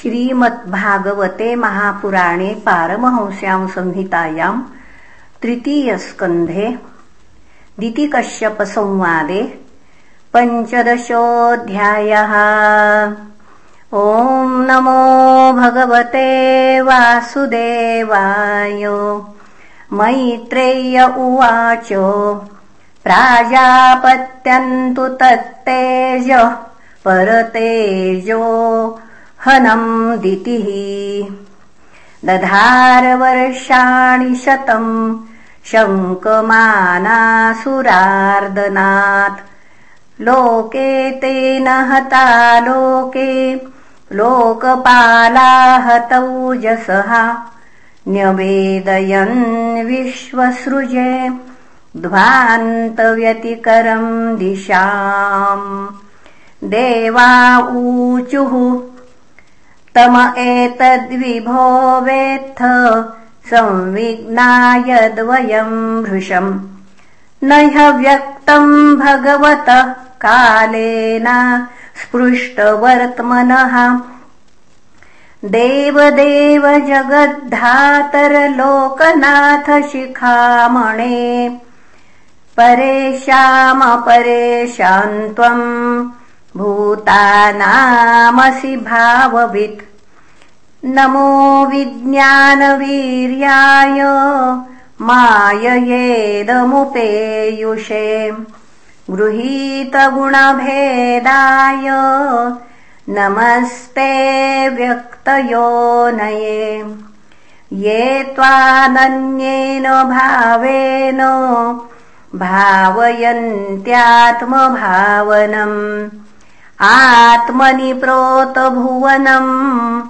श्रीमद्भागवते महापुराणे पारमहंस्यां संहितायाम् तृतीयस्कन्धे दितिकश्यपसंवादे पञ्चदशोऽध्यायः। ॐ नमो भगवते वासुदेवाय। मैत्रेय्य उवाच। प्राजापत्यन्तु तत्तेज परतेजो हनम् दितिः। दधारवर्षाणि शतम् शङ्कमानासुरार्दनात्। लोके तेन हता लोके लोकपालाहतौजसः न्यवेदयन् विश्वसृजे ध्वान्तव्यतिकरम् दिशाम्। देवा ऊचुः तम एतद्विभो वेत्थ। संविघ्नायद्वयम् भृशम्। न ह्यव्यक्तम् भगवतः कालेन स्पृष्टवर्त्मनः। देवदेव जगद्धातरलोकनाथ शिखामणे परेशामपरेशान् त्वम् भूतानामसि भाववित्। नमो विज्ञानवीर्याय माययेदमुपेयुषे। गृहीतगुणभेदाय नमस्ते व्यक्तयो नये ये त्वानन्येन भावेन भावयन्त्यात्मभावनम् आत्मनि प्रोतभुवनम्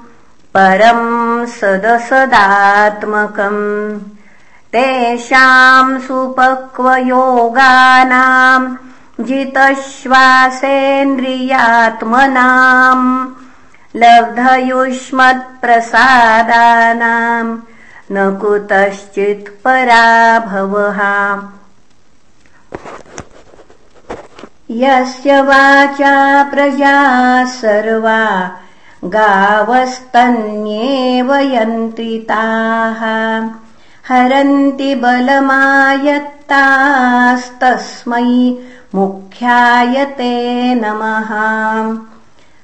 परम् सदसदात्मकम्। तेषाम् सुपक्वयोगानाम् जितश्वासेन्द्रियात्मनाम् लब्धयुष्मत्प्रसादानाम् न कुतश्चित् पराभवः यस्य वाचा प्रजा सर्वा गावस्तन्येव यन्त्रिताः। हरन्ति बलमायत्तास्तस्मै मुख्यायते नमः।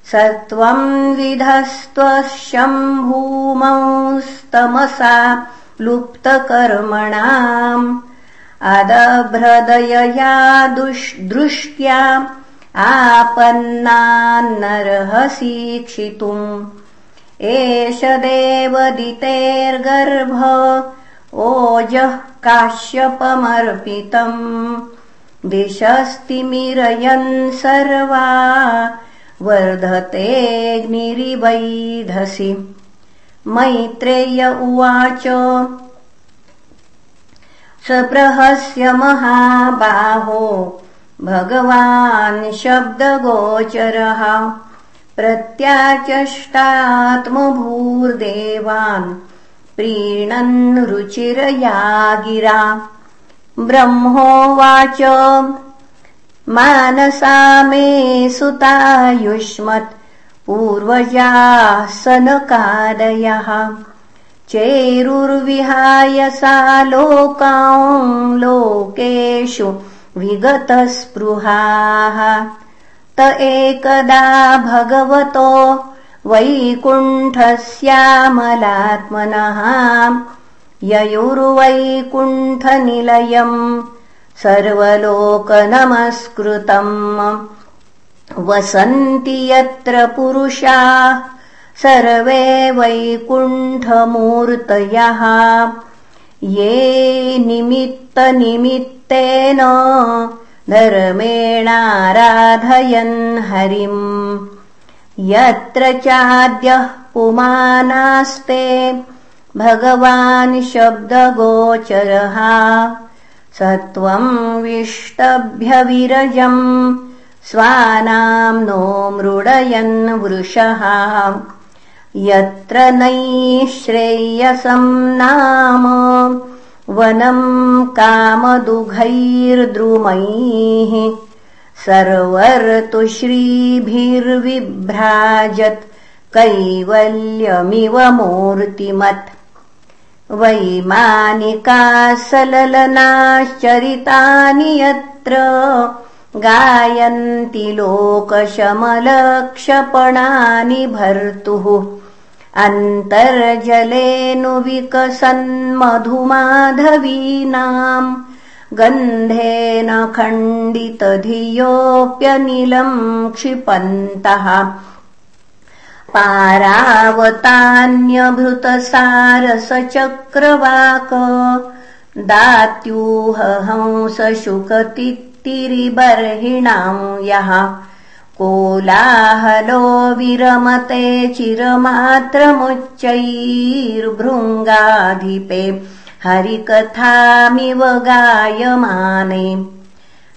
स त्वम् विधस्त्वशम्भूमंस्तमसा लुप्तकर्मणाम् अदभ्रदयया दृष्ट्या आपन्नान्नर्हसीक्षितुम्। एष देवदितेर्गर्भ ओजः काश्यपमर्पितम्। दिशस्तिमिरयन् सर्वा वर्धतेऽग्निरिवैधसि मैत्रेय उवाच सप्रहस्य महाबाहो। भगवान् शब्दगोचरः। प्रत्याचष्टात्मभूर्देवान् प्रीणन् रुचिरया गिरा ब्रह्मोवाच मानसा मे सुतायुष्मत् पूर्वजाः सनकादयः चेरुर्विहाय सा लोकाम् लोकेषु विगतस्पृहाः। त एकदा भगवतो वैकुण्ठस्यामलात्मनः ययुर्वैकुण्ठनिलयम् सर्वलोकनमस्कृतम्। वसन्ति यत्र पुरुषाः सर्वे वैकुण्ठमूर्तयः। ये निमित्तनिमित्तेन धर्मेणाराधयन् हरिम्। यत्र चाद्यः पुमानास्ते भगवान् शब्दगोचरः। स त्वम् विष्टभ्यविरजम् स्वानाम् नो मृडयन् वृषः यत्र नैश्रेयसम् नाम वनम् कामदुघैर्द्रुमैः सर्वर्तुश्रीभिर्विभ्राजत् कैवल्यमिव मूर्तिमत्। वैमानिकासललनाश्चरितानि यत्र गायन्ति लोकशमलक्षपणानि भर्तुः अन्तर्जलेऽनुविकसन्मधुमाधवीनाम् गन्धेन खण्डितधियोऽप्यनिलम् क्षिपन्तः। पारावतान्यभृतसारसचक्रवाक दात्यूहंसशुकतित्तिरिबर्हिणाम् यः कोलाहलो विरमते चिरमात्रमुच्चैर्भृङ्गाधिपे। हरिकथामिव गायमाने।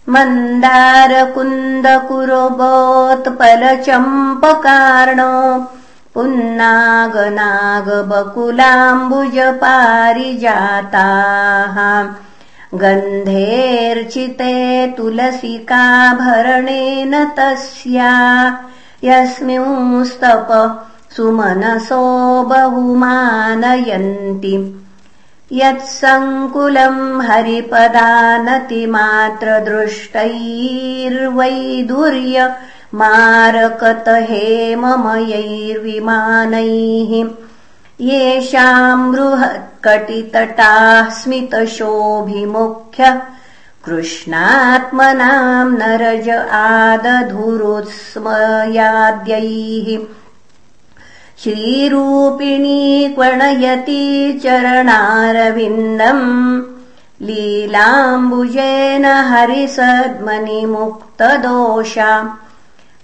मन्दारकुन्दकुरुबोत्पलचम्पकार्ण। पुन्नागनागबकुलाम्बुजपारिजाताः गन्धेऽर्चिते तुलसिकाभरणेन तस्या। यस्मिंस्तप सुमनसो बहुमानयन्ति। यत्सङ्कुलम् हरिपदानतिमात्रदृष्टैर्वैदुर्य मारकत हेममयैर्विमानैः येषाम् बृहत्कटितटाः स्मितशोभिमुख्य कृष्णात्मनाम् नरज आदधुरुत्स्मयाद्यैः श्रीरूपिणी क्वणयति चरणारविन्दम् लीलाम्बुजेन हरिसद्मनिमुक्तदोषा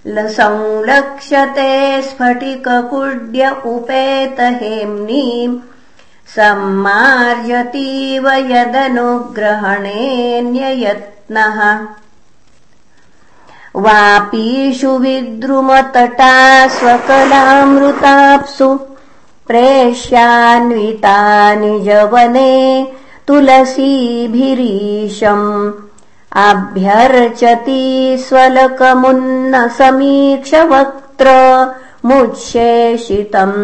संलक्ष्यते स्फटिककुड्य उपेतहेम्नीम् सम्मार्जतीव यदनुग्रहणेऽन्ययत्नः। वापीषु विद्रुमतटा स्वकलामृताप्सु प्रेष्यान्वितानि जवने तुलसीभिरीशम् अभ्यर्चति स्वलकमुन्न समीक्ष वक्त्र मुच्छेषितम्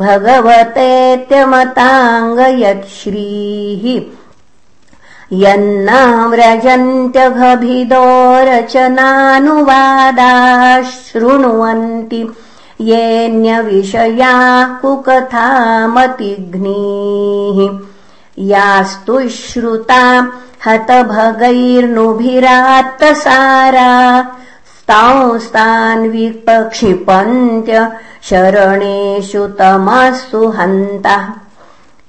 भगवतेत्यमताङ्गयच्छ्रीः यन्न व्रजन्त्यघभिदो रचनानुवादाशृण्वन्ति कुकथामतिघ्नीः यास्तु श्रुता हतभगैर्नुभिरात्तसारा। स्तांस्तान् विपक्षिपन्त्य शरणेषु तमस्तु हन्तः।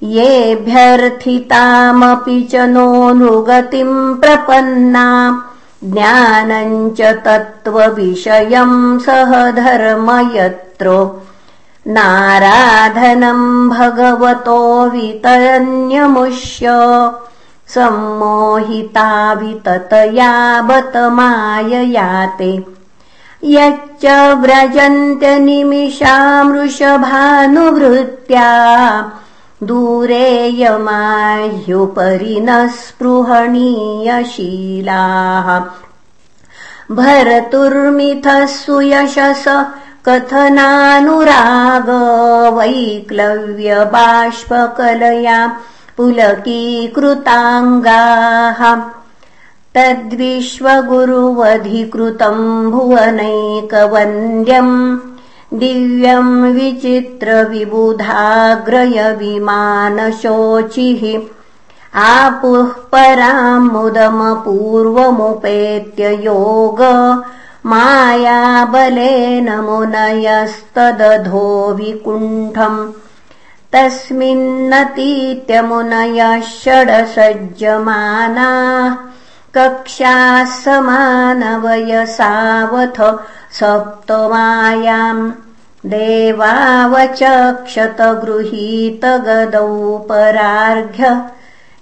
येऽभ्यर्थितामपि च नो नृगतिम् प्रपन्ना। ज्ञानम् च तत्त्वविषयम् सह धर्म यत्र नाराधनम् भगवतो वितरन्यमुष्य सम्मोहिता विततया बतमाययाते यच्च व्रजन्त्यनिमिषामृषभानुभृत्या दूरेयमाह्युपरि न स्पृहणीयशीलाः। भरतुर्मिथः सुयशस कथनानुरागवैक्लव्यबाष्पकलया पुलकीकृताङ्गाः। तद्विश्वगुरुवधिकृतम् भुवनैकवन्द्यम्। दिव्यम् विचित्रविबुधाग्रयविमानशोचिः। आपुः पराम् मुदमपूर्वमुपेत्य योग मायाबलेन मुनयस्तदधो विकुण्ठम् तस्मिन्नतीत्यमुनयः षडसज्जमानाः कक्षाः समानवयसावथ सप्तमायाम् देवावचक्षतगृहीतगदौ परार्घ्य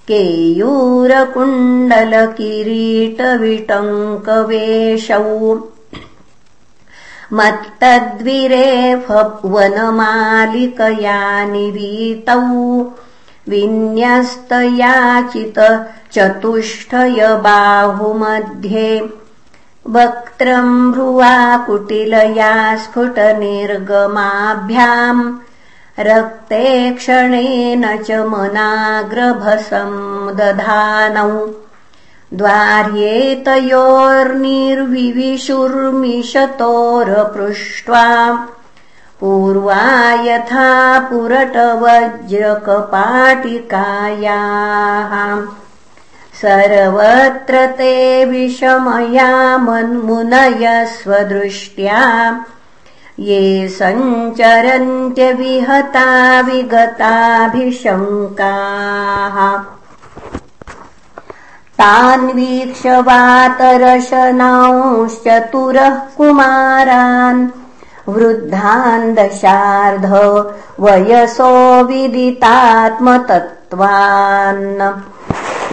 केयूरकुण्डलकिरीटविटङ्कवेशौ मत्तद्विरेफवनमालिकया निवीतौ विन्यस्तयाचित चतुष्टय बाहुमध्ये वक्त्रम् भ्रुवा कुटिलया स्फुटनिर्गमाभ्याम् रक्ते क्षणेन च मनाग्रभसम् दधानौ। द्वार्येतयोर्निर्विविशुर्मिषतोरपृष्ट्वा। पूर्वा यथा पुरटवज्रकपाटिकायाः। सर्वत्र ते विषमया मन्मुनय स्वदृष्ट्या ये सञ्चरन्त्यविहता विगताभिशङ्काः। तान् वीक्षवातरशनांश्चतुरः कुमारान् वृद्धान् दशार्ध वयसो विदितात्मतत्त्वान्।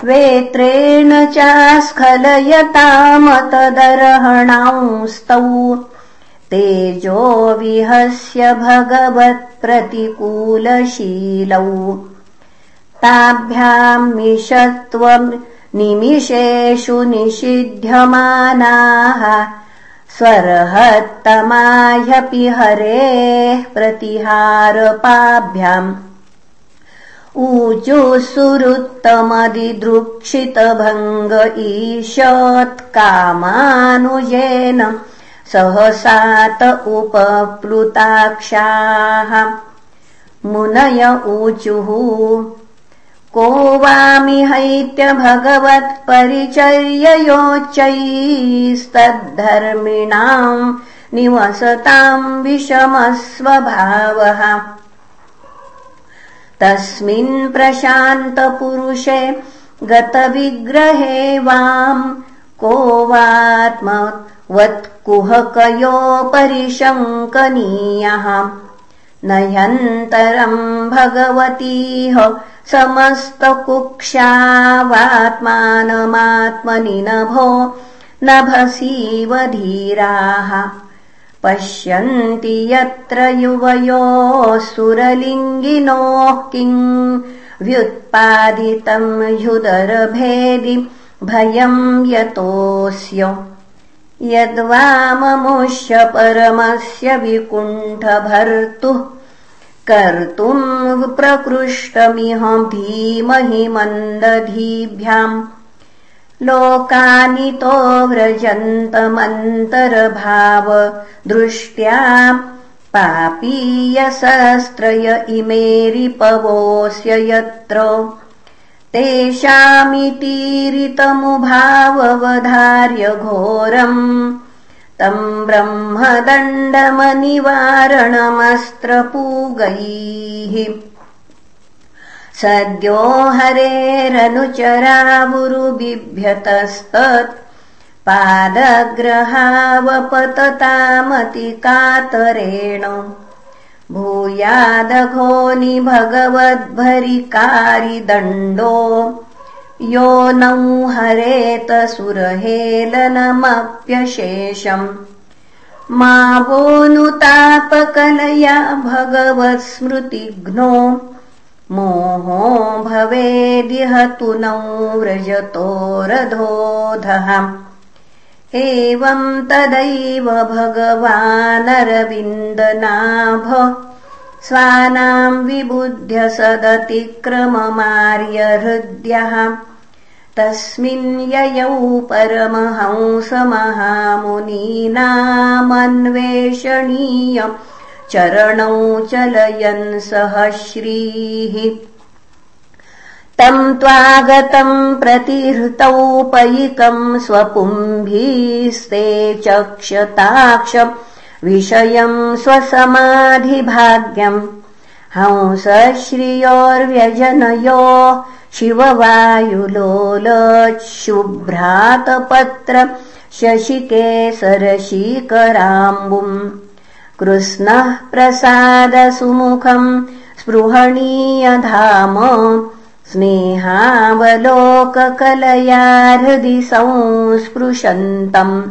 वेत्रेण चास्खलयतामतदर्हणांस्तौ तेजो विहस्य भगवत्प्रतिकूलशीलौ। ताभ्याम् मिषत्वम् निमिषेषु निषिध्यमानाः स्वरहत्तमाह्यपि हरेः प्रतिहारपाभ्याम्। ऊचुः सुरुत्तमदिदृक्षितभङ्ग ईशत्कामानुजेन सहसात उपप्लुताक्षाः। मुनय ऊचुः। को वामिहैत्य भगवत्परिचर्ययोच्चैस्तद्धर्मिणाम् निवसताम् विषमस्वभावः। तस्मिन् प्रशान्तपुरुषे गतविग्रहे वाम् को वात्मवत्कुहकयोपरिशङ्कनीयः नह्यन्तरम् भगवतीह समस्तकुक्षावात्मानमात्मनि नभो नभसीव धीराः। पश्यन्ति यत्र युवयोः सुरलिङ्गिनोः किम् व्युत्पादितम् ह्युदरभेदि भयम् यतोऽस्य यद्वाममुष्य परमस्य विकुण्ठभर्तुः कर्तुम् प्रकृष्टमिह धीमहि मन्दधीभ्याम् लोकानितो व्रजन्तमन्तर्भाव दृष्ट्या पापीयशस्त्रय इमेरिपवोऽस्य यत्र तेषामितीरितमुभाववधार्य घोरम् तम् ब्रह्मदण्डमनिवारणमस्त्रपूगैः सद्यो हरेरनुचरावुरुबिभ्यतस्तत् पादग्रहावपततामतिकातरेण भूयादघोनि भगवद्भरिकारिदण्डो। यो नौ हरेत सुरहेलनमप्यशेषम्। मा वोऽनुतापकलया भगवत्स्मृतिघ्नो मोहो भवेदिह तु नौ व्रजतो रधोधः एवम् तदैव भगवानरविन्दनाभ स्वानाम् विबुध्य सदतिक्रममार्यहृद्यः। तस्मिन् ययौ परमहंसमहामुनीनामन्वेषणीय चरणौ चलयन् सह श्रीः तम् त्वागतम् प्रतिहृतौपैकम् स्वपुम्भीस्ते चक्षताक्ष विषयम् स्वसमाधिभाग्यम् हंस श्रियोर्व्यजनयो शिववायुलोलच्छुभ्रातपत्र शशिकेसरशीकराम्बुम् कृष्णः प्रसादसुमुखम् स्पृहणीयधाम स्नेहावलोककलया हृदि संस्पृशन्तम्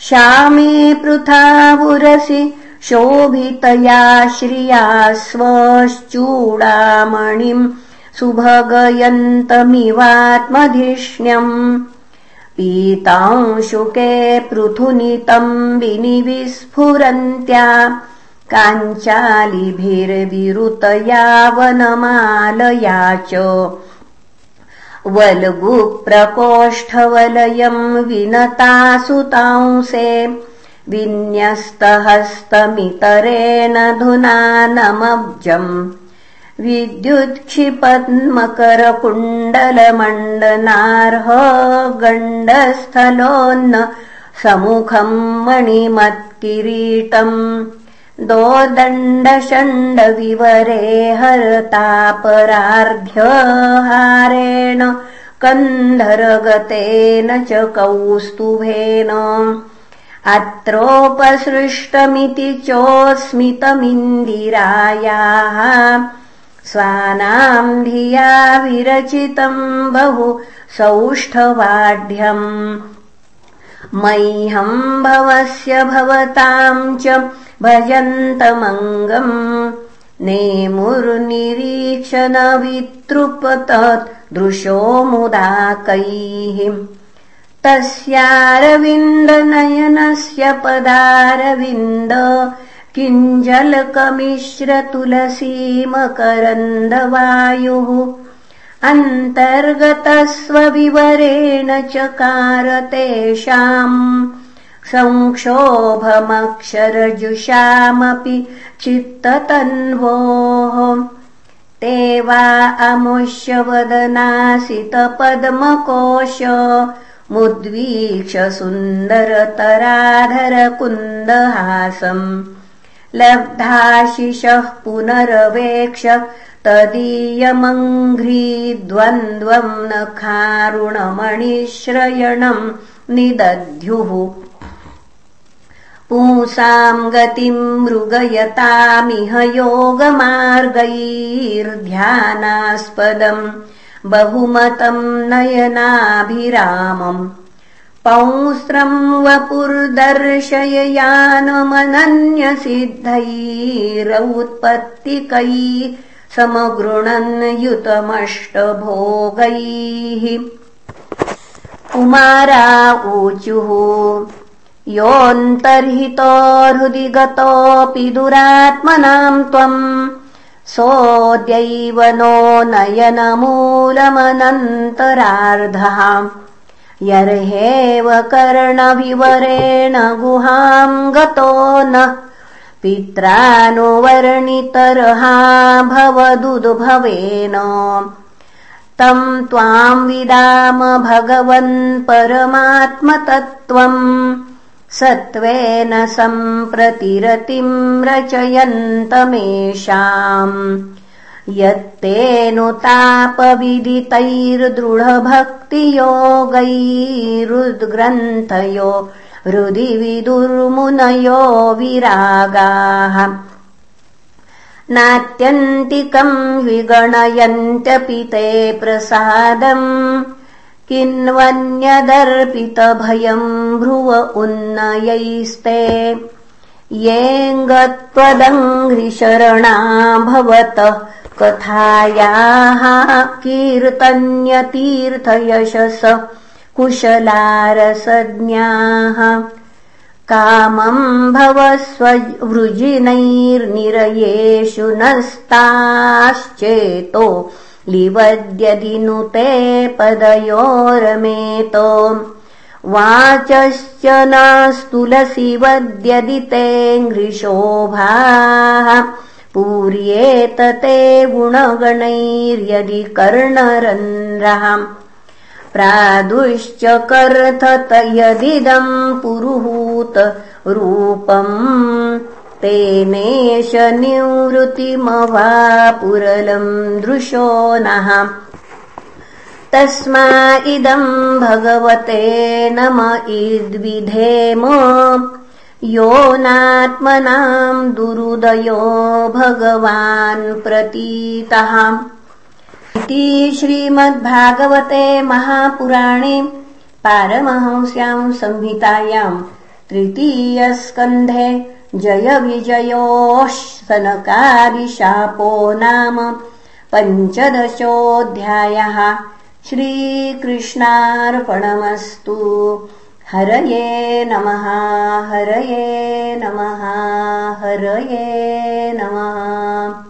श्यामे पृथावुरसि शोभितया श्रिया स्वश्चूडामणिम्। सुभगयन्तमिवात्मधिष्ण्यम्। पीतांशुके पृथुनितम् विनिविस्फुरन्त्या काञ्चालिभिर्विरुतया वनमालया च वल्गुप्रकोष्ठवलयम् विनता सुतांसे विन्यस्तहस्तमितरेण धुनानमब्जम् विद्युत्क्षिपद्मकरकुण्डलमण्डनार्ह गण्डस्थलोन्न समुखम् मणिमत्किरीटम् दोदण्डषण्डविवरे हरतापरार्घ्यहारेण कन्धरगतेन च कौस्तुभेन। अत्रोपसृष्टमिति चोस्मितमिन्दिरायाः स्वानाम् धिया विरचितम् बहु सौष्ठवाढ्यम्। मह्यम् भवस्य भवताम् च भजन्तमङ्गम् नेमुर्निरीक्षणवितृपतत् दृशो मुदाकैः तस्यारविन्दनयनस्य पदारविन्द किञ्जलकमिश्रतुलसीमकरन्दवायुः। अन्तर्गतस्वविवरेण चकार तेषाम् संक्षोभमक्षरजुषामपि चित्ततन्वोः। ते वा अमुष्यवदनासितपद्मकोश मुद्वीक्ष सुन्दरतराधरकुन्दहासम् लब्धाशिषः पुनरवेक्ष तदीयमङ्घ्रीद्वन्द्वम् नखारुणमणिश्रयणम् निदध्युः पुंसाम् गतिम् मृगयतामिह योगमार्गैर्ध्यानास्पदम् बहुमतम् नयनाभिरामम् पौस्त्रम् वपुर्दर्शययानमनन्यसिद्धैरौत्पत्तिकै समगृणन् युतमष्टभोगैः कुमारा ऊचुः योऽन्तर्हितो हृदि गतोऽपि दुरात्मनाम् त्वम् सोऽद्यैव नो नयनमूलमनन्तरार्धः। यर्हेव कर्णविवरेण गुहाम् गतो न पित्रानुवर्णितर्हा भवदुद्भवेन। तम् त्वाम् विदाम भगवन् परमात्मतत्त्वम् सत्त्वेन सम्प्रतिरतिम् रचयन्तमेषाम्। यत्तेऽनुतापविदितैर्दृढभक्तियोगैरुद्ग्रन्थयो हृदि विदुर्मुनयो विरागाः। नात्यन्तिकम् विगणयन्त्यपि ते प्रसादम् किन्वन्यदर्पितभयम् भ्रुव उन्नयैस्ते। येऽङ्गत्वदङ्घ्रिशरणा भवतः कथायाः कीर्तन्यतीर्थयशस कुशलारसज्ञाः। कामम् भव स्ववृजिनैर्निरयेषु नस्ताश्चेतो लिवद्यदिनुते पदयोरमेतो। वाचश्च नास्तुलसि वद्यदि तेऽङ्घ्रिशोभाः पूर्येत ते गुणगणैर्यदि कर्णरन्ध्रः। प्रादुश्च कर्थत यदिदम् पुरुहूत रूपम् नः। तस्मा इदम् भगवते नम इद्विधेम। यो नात्मनाम् दुरुदयो भगवान् प्रतीतः। इति श्रीमद्भागवते महापुराणे पारमहंस्याम् संहितायाम् तृतीयस्कन्धे जयविजयोः सनकादिशापो नाम पञ्चदशोऽध्यायः श्रीकृष्णार्पणमस्तु। हरये नमः हरये नमः हरये नमः